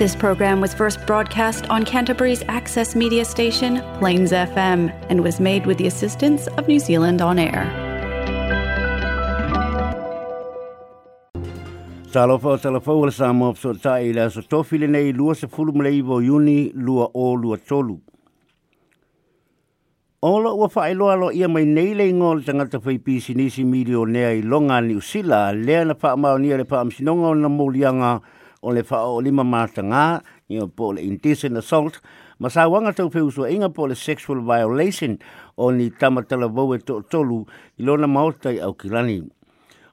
This program was first broadcast on Canterbury's access media station, Plains FM, and was made with the assistance of New Zealand On Air. Talofa o talofa ua sa mo so ta i la so le nei lua se fulu mle i yuni lua o lua tolu. Ola ua wha iloa lo ia mai nei le ngol tangata whai pisi nisi milionea i longa ni usila lea na wha le o na o le wha o lima mātanga i o po le indecent assault ma sa wanga tau pe usua inga po le sexual violation o ni tamatala vau e to tolu i lona maotai au kilani.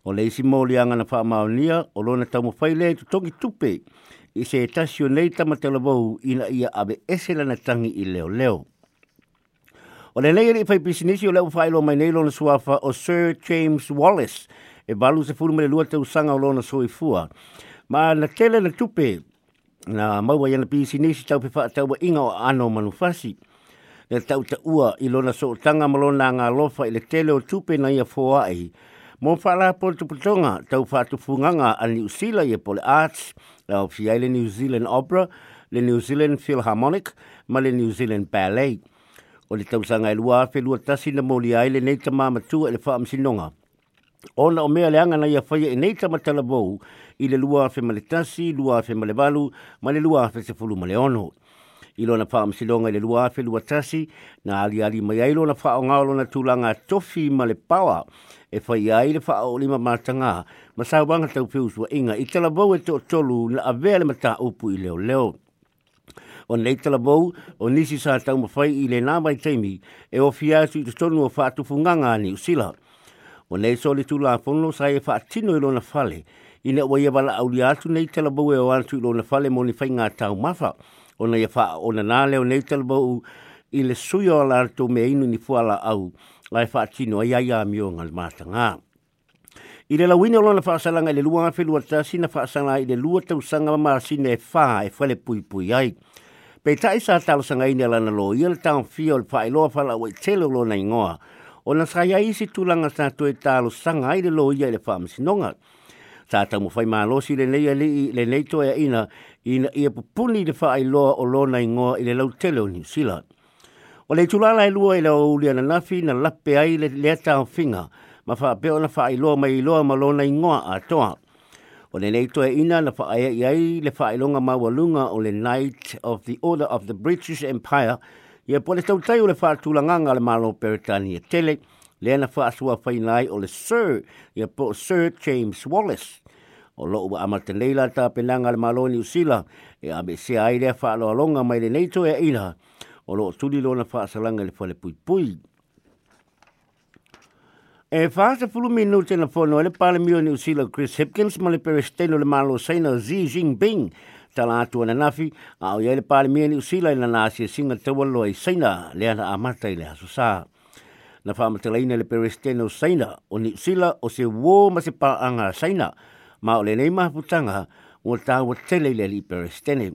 O le isi mōli anga na wha maonia o lona tamu whaile tu tongi tupe i se tasio nei tamatala vau ina ia ave esela na tangi i leo leo. O le nei e fai pisinisi o leo whailo mai nei lona suafa o Sir James Wallace e balu se furumele lua tau sanga o lona soifua. fua. Ma na tele na tupe, na maua yana pisi si tau pe faa tau inga o ano manufasi. Na tau ta ua ilona so tanga malona nga lofa ile tele o tupe na ia fōai. Mō whala po tonga tau wha tupunganga a New Zealand ia pole arts, la of the New Zealand Opera, le New Zealand Philharmonic, ma le New Zealand Ballet. O le tausanga e lua afe lua tasi na mōli ai le neita mā matua e le wha amsinonga. ona o mea leanga na ia whaia e nei tamatala vou i le lua afe ma le tasi, lua afe ma le valu, ma le lua afe sefulu ma le ono. I lona wha i le lua afe lua tasi, na aliali mai ai lona wha o ngao lona tūlanga tofi male pawa, e whai ai le fa'ao'olima o ma sau wanga i tala e to na avea le mataupu i leoleo o nei talabou o nisi sa taumafai i le nā e o atu i te tonu o whātufunganga ni usila. O nei so le tula fono sa e wha tino i lona fale. I ne oa iawala au li atu nei talabau e o antu i lona fale mo ni whai ngā tau mawha. O nei a e wha o na nāleo nei talabau i le suyo ala atu me inu ni fuala au. La fa e wha tino ai ai a mio ngā mata ngā. I le lawine o lona whaasalanga i le lua ngafelu ata sina whaasanga i le lua tau sanga ma sina e wha e whale pui pui ai. Pei tae sa talo sanga i ne lana lo i le tau fio le wha i loa whala o i telo lo na ngoa o na ai ia isi tulanga sa tue talo sanga ai le lo ia le whaam sinonga. Sa ta mo fai malosi le nei le, le nei toa ia ina ina ia pupuni le whaai loa o lona ingoa i le lau tele o New O le tulala e lua i le ulia na nafi na pe ai le lea tau finga ma fa pe ona fai loa mai i loa ma lona ingoa a toa. O le nei toa ina na whaai ai le whaai longa maua lunga o le night of the Order of the British Empire – Ia pole tau tai o le whātulanganga le malo peritani e tele, le ana whaasua whainai o le Sir, ia po Sir James Wallace. O loo wa amate neila tā penanga le malo ni usila, e abe se aile whaaloalonga mai le neito e ina, o lo tuli lona whaasalanga le whale pui pui. E whaasa fulu minu tena whono, le pāle mio ni usila Chris Hipkins, ma le peresteno le malo saina Xi Jinping, tala atu na nafi, a o yele pāle mea ni usila ina nā asia e singa te walo ai saina le ana a mata le haso sā. Na whāmata ina le o saina o ni usila o se wō ma se paanga saina, ma o le nei putanga o tā wa tele le li peresteni.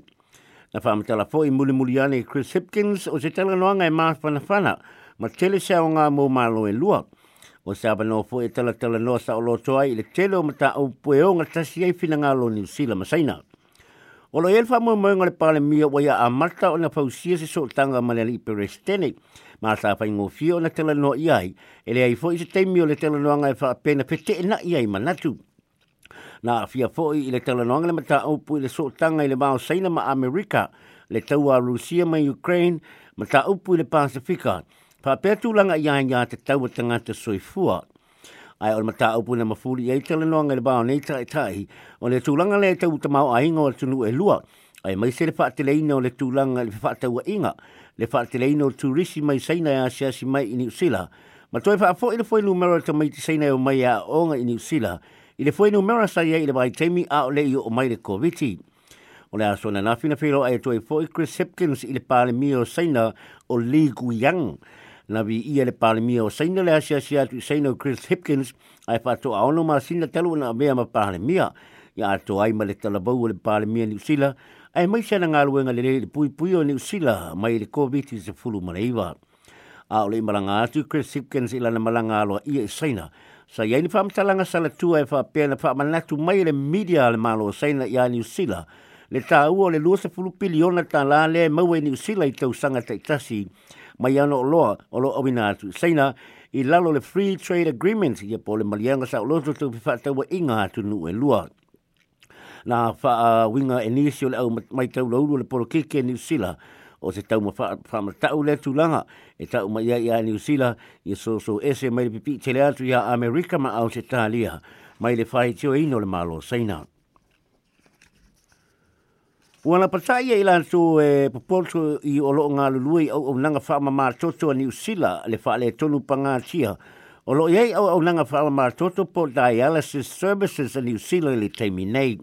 Na whāmata la fōi muli muli ane Chris Hipkins o se tala noanga e mahafana whana, ma tele se o ngā mō mālo e lua. O se aba no fōi e tala tala noa sa o lo toa i le tele o mata au pue o ngā tasi e fina ngā lo ni usila ma saina. Olo lo e elfa mo mo ngale pale mi o ya a Marta o na pau si se so tanga ma le iperestene. Ma sa fa ingo fio na tele no i ai. Ele ai fo i se temi o le tele no anga e fa pena pe te na i ma natu. Na fia fo i le tele no anga le mata upu i le so tanga i le mao saina ma Amerika. Le tau a Rusia ma Ukraine mata upu i le Pasifika. Pa petu langa i ai ya te tau o tanga te soifua ai ol mata upu na mafuli ai tele no ngel ba nei tai tai o le tulanga le te uta ai ngol tunu e lua ai mai se le tele ino le tulanga le fa tau inga le fa tele ino tu risi mai seina na ya sia si mai ini usila ma toi fa fo ile fo ilu mero te mai sei o mai a onga ini usila ile fo ilu mero sa ye ile bai temi a o le o mai le koviti o le aso na fina filo ai toi fo i Chris Hipkins ile pale mio sei o Lee Guyang na vi ia le palimia o saina le asia si atu saina Chris Hipkins ai to au no ma sina telu na mea ma palimia ya to ai ma le talabau o le palimia ni usila ai mai sena na luenga le le le pui pui o ni usila mai le COVID-19 se fulu ma leiva a ole i malanga tu Chris Hipkins na malanga aloa ia i e saina sa ia ni wha amtalanga sa latua e fa pēna na manatu mai le media le malo o saina ia ni usila le tā o le 20 piliona tā lā le maua i e ni usila i tau sanga te tasi mai ano o loa o lo awina atu. Seina, i lalo le Free Trade Agreement i a pole malianga sa o loto tu pifatau wa inga atu nu e lua. Nā wha winga e nisio le au mai tau lauru le polo kike New Zealand o se tau ma tau le tūlanga e tau ma ia ia New i so so ese mai le pipi tele atu i Amerika ma au se tālia mai le whai teo ino le malo Seina. Ua na pata ia ila tō e eh, poporto i o loo ngā lului au au nanga wha ma toto ni usila le wha le tonu pa ngā tia. O loo iei au au nanga wha ma toto po dialysis services ni usila le teimi nei.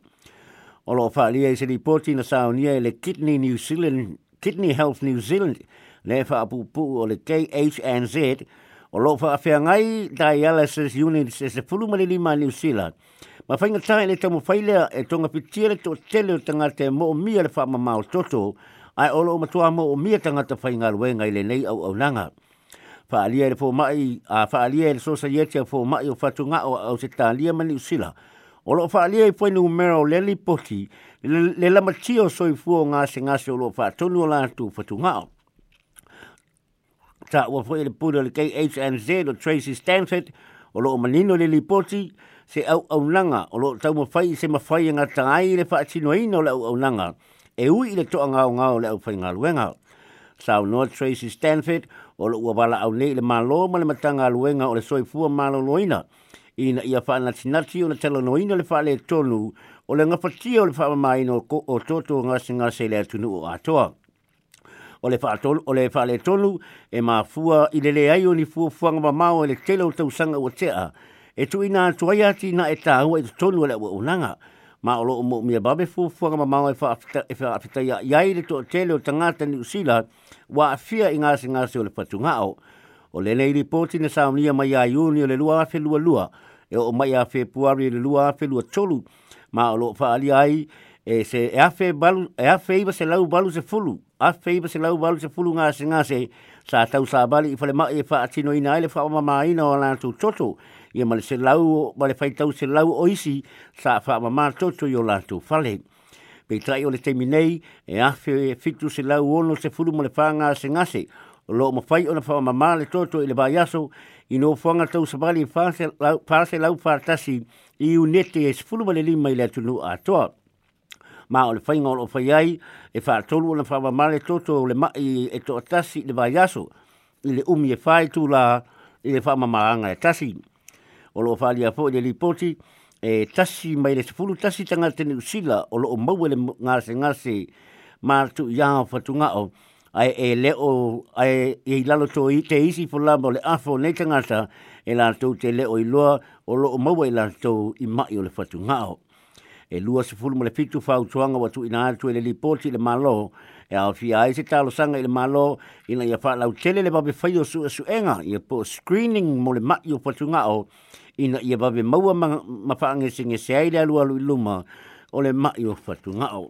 O loo wha liei se ripoti na saunia le Kidney New Zealand, Kidney Health New Zealand, le wha apupu o le KHNZ, o loo wha awhia ngai dialysis units e se fulumari lima ni usila. Ni usila. Ma fai ngā tāi le tamu fai lea e tonga piti le tō tele o tanga te mō mia le whaama māo toto, ai olo o matua mō o mia tanga ta fai ngā luenga i le nei au au nanga. Whaalia le mai, a whaalia le sosa yeti a mai o whatu ngā o au se tā lia mani usila. Olo whaalia i pwainu mero le li poti, le lama tio soi fuo ngā se ngā se olo whaatonu o tu whatu ngā o. Ta ua fwoi le pūra le kei H&Z o Tracy Stanford, olo o manino le li poti, se au au nanga o lo tau mo fai se mafai nga tangai le fai tino ina o le au au nanga e ui le toa ngao ngao le au fai ngā luenga. Sao no Tracy Stanford o lo ua wala au nei le malo ma le matanga luenga o le soi fua malo loina ina ia fai nati nati o le telo noina le fai le tonu o le ngafatia o le fai maina o, o toto ngase se le atunu o atoa. O le fai tonu, o le, fa le tonu e ma fua i le le aio ni fua fua ngama mao e le telo tausanga o tea e tu ina tuai ati na e tā hua tonu ala ua unanga. Ma olo o mōmi a babe fōfuanga ma mau e wha apitai e a iai le tō tele o tangata ni usila wa a fia i ngāse ngāse o le patu ngāo. O le nei ripoti na saunia mai a iuni o le lua afe lua lua e o mai a fe puari le lua afe lua tolu ma o wha ali ai e se e balu, e afe iwa se lau balu se fulu. a fei se lau walu se pulu ngā se ngase sa tau sa bali i whale mai e wha atino ina ele wha o maina o lātou toto ia male se lau male fai tau se lau oisi sa wha mamā toto i o lātou whale pei tai o le teimi nei e afe e fitu se lau ono se pulu mo le whanga ngase o loo mawhai ona wha mamā le toto i le vaiaso i no whanga tau sa bali i wha se lau wha tasi i unete e se pulu male lima i le atunu atoa ma o le whainga o lo whai ai e whaatolu o na whamamare toto o le mai e to atasi le vai aso i le umi e whai tu la i le whamamaranga e tasi o lo whalia po i le lipoti e tasi mai le sefulu tasi tanga tene usila o lo o mau e le ngase ngase ma tu ia whatunga o ai e leo ai e lalo to i te isi fo lamba le afo nei tangata e la tau te leo i loa o lo o maua i e la tau i mai o le whatunga o. e lua se fulu mole fitu fau tuanga wa tu ina atu ele lipoti le malo e au fi ai se talo sanga le malo ina ia fa lau tele le babe fai o su su enga ia po screening mole mat yo patunga o ina ia babe maua ma, ma fa ange singe se ai le lua lui luma o le mat yo patunga o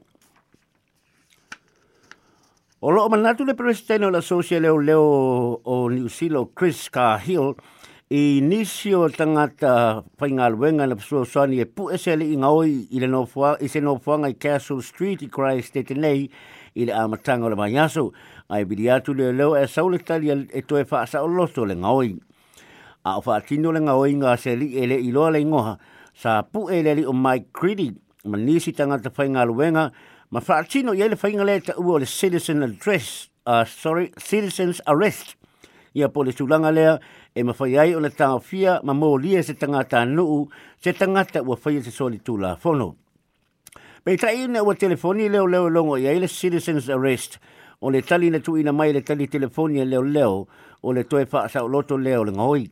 O loo manatu le presidente o la socia leo leo o New Zealand Chris Cahill i nisi o tangata whaingaluenga na pasua soani e pu esele i ngaoi i le nofua, i se nofuanga i Castle Street i Christ te tenei i le amatanga o le maiaso. Ai bidi atu le leo e sauletali e, e toe whaasa o loto le ngaoi. A o whaatino le ngaoi ngā se li ele i loa le ngoha sa pu e le li o Mike Creedy ma nisi tangata whaingaluenga ma whaatino i ele whaingale ta ua o le Citizen Address, uh, sorry, Citizen's Arrest ia pole sulanga lea e mawhai ai o na tāo fia ma mō lia e se tangata nuu se tangata ua whai e se soli tū la whono. Pei ta i ua telefoni leo leo longo i aile citizens arrest o le tali na tu ina mai le tali telefoni leo leo o le toe wha sa o loto leo le ngoi.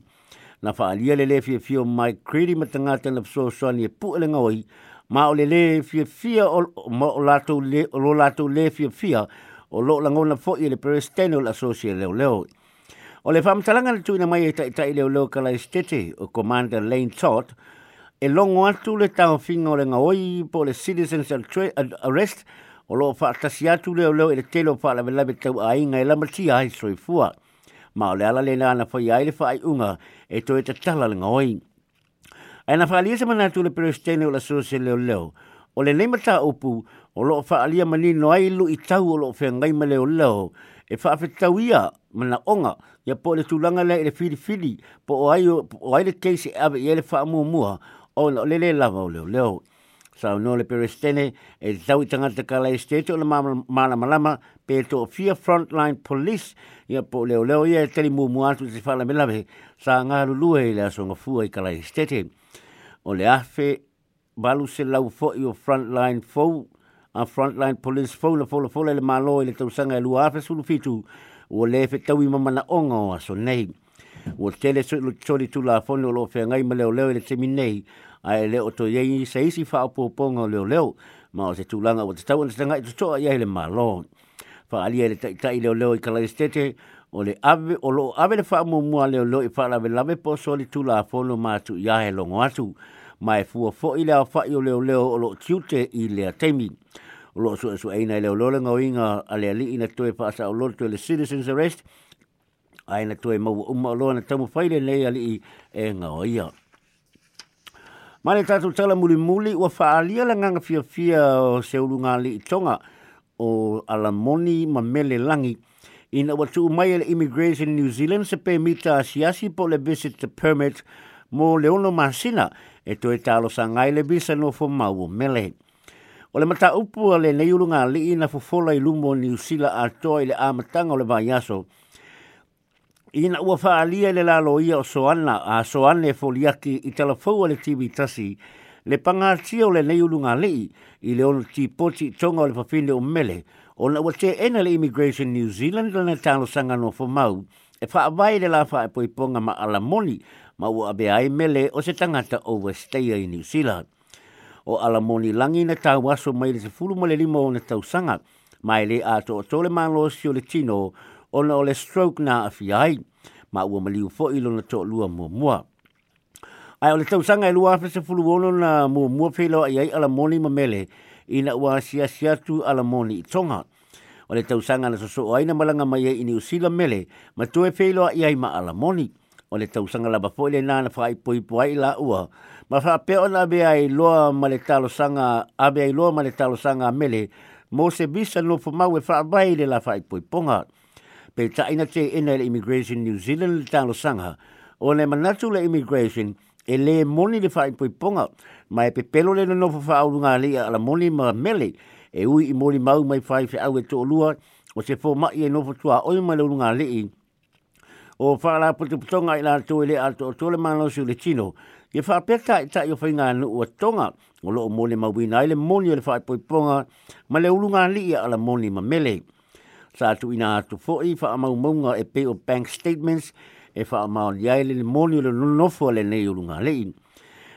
Na wha alia le le fia fia mai kredi ma tangata na pso soani e pu e le ngoi ma o le le fia fia o lo lato le fia fia o lo langona fo i le peristenol asosia leo leo. leo. O le whamtalanga le tuina mai e tai tai leo leo kala estete o Commander Lane Todd e longo atu le tau finga o le ngaoi po le citizens arrest o loo whaatasi atu leo leo e le telo whaalabe tau a inga e lamatia ai soifua. Ma o le ala le nana whai ai le whaai unga e toi te tala le ngaoi. Aina whaalia se manatu le perestene o la sose leo leo. leo o le nei mata upu o loo whaalia mani no ai lu i tau o loo whengai ma leo e whaafetau ia mana onga ia po le tulanga le le whiriwhiri po o ai o ai le keisi e awe i ele whaamua o le lava o leo leo le perestene e tau i tangata kala e o le malamalama pe to frontline police ia po leo leo ia e tele mua atu te whala sa ngā i le asonga i kala e o le afe balu se lau fo'i o frontline fou a frontline police fou la fola fola le malo i le tausaga e lua afe sulu fitu ua lē fetau i mamanaʻoga o aso nei ua tele soʻilotosoli tulafoni o loo feagai ma leoleo i le temi nei ae lē o toiai isa isi faapoopoga o leoleo ma o te tulaga ua tatau ona tagaʻi iai le malo faaalia i le taʻitaʻi leoleo i kalaisitete o le ave o loo ave le faamuamua leoleo i faalavelave po o soli tulafono ma atu iā e logo atu mai fua fo i lea fa i o leo leo o lo tiute i lea temi. O lo so eina aina leo lole ngau inga a lea li ina toe pa asa o lo to le citizens arrest. Aina toe mau umma loa na tamu faile nei a li i e ngau ia. Mai tatu tala muli muli ua fa alia la nganga fia fia o se ulu ngā li i tonga o alamoni ma mele langi. Ina ua tuu mai e le immigration New Zealand se pe mita asiasi po le visit the permit mo leono masina. Mo leono masina e to e talo sa ngai le bisa no fo mau mele. O le mata upu ale nei ulu ngā li ina fo fola i lumo ni usila a toa i le amatanga o le vayaso. Ina ua faa alia le lalo ia o soana a soane fo liaki i talafau le tibi tasi le pangatia o le nei ngā li i le ono ti poti tonga o le papine o mele o na ua te ena le Immigration New Zealand le na talo sanga no fo mau e faa vai le la faa e poiponga ma ala moni ma ua abe ai mele o se tangata o westeia i New Zealand. O ala moni langi na tau aso mai le se fulu male limo o na tau sanga, mai le ato o tole malo o le tino o na o stroke na afi ai, ma ua maliu fo ilo na to lua mua mua. Ai o le tau sanga e lua afe se fulu ono na mua mua pheilo ai ai ala moni ma mele, ina ua sia sia tu ala moni i tonga. O le tau sanga na soso o aina malanga mai e ni usila mele, ma tue pheilo ai ai ma ala Ma ala moni o le tausanga la bapo le nana fai pui pui la ua. Ma fa pe ona be ai loa ma le talo a be ai loa ma le talo sanga mele, mo se bisa no fa mau e fa bai le la fai pui Pe ta ina te ina le Immigration New Zealand le talo sanga, o le manatu le Immigration, e le moni le fai pui ma e pepelo le no fa au le a la moni ma mele, e ui i moni mau mai fai fe au e to lua, o se fo mai e no fa tua oi ma le lunga le i, o whaala putu putonga i la le a to tole mano su le tino. Ye wha peka i ta i whai ngā nu o tonga o loo mole ma wina i le moni o le whai poi ponga ma le ulu ngā li i ala moni ma mele. Sa atu ina atu fo i wha amau maunga e pe o bank statements e wha amau ni aile le moni o le nonofo le nei ulu ngā li.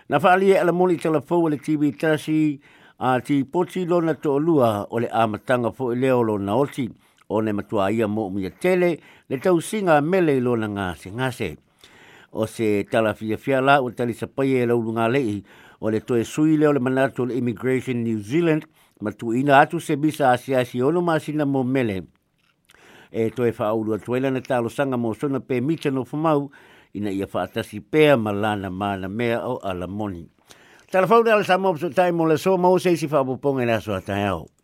Na wha alie ala moni tala fo le TV tasi a ti poti lona to lua o le amatanga fo i leo lona oti. o ne matua ia mo mi tele le tau singa mele i lona ngase ngase o se tala fia fia la o tali sa pai e laulunga lei o le toe sui leo le manatu le Immigration New Zealand matu ina atu se bisa asiasi ono masina mo mele e toe whaulu atuela na talo sanga mo sona pe mita no fumau ina ia whaatasi pea malana mana mea o alamoni. Tala fauna ala sa mopso taimo le so mo se si whaapoponga na soa tai au.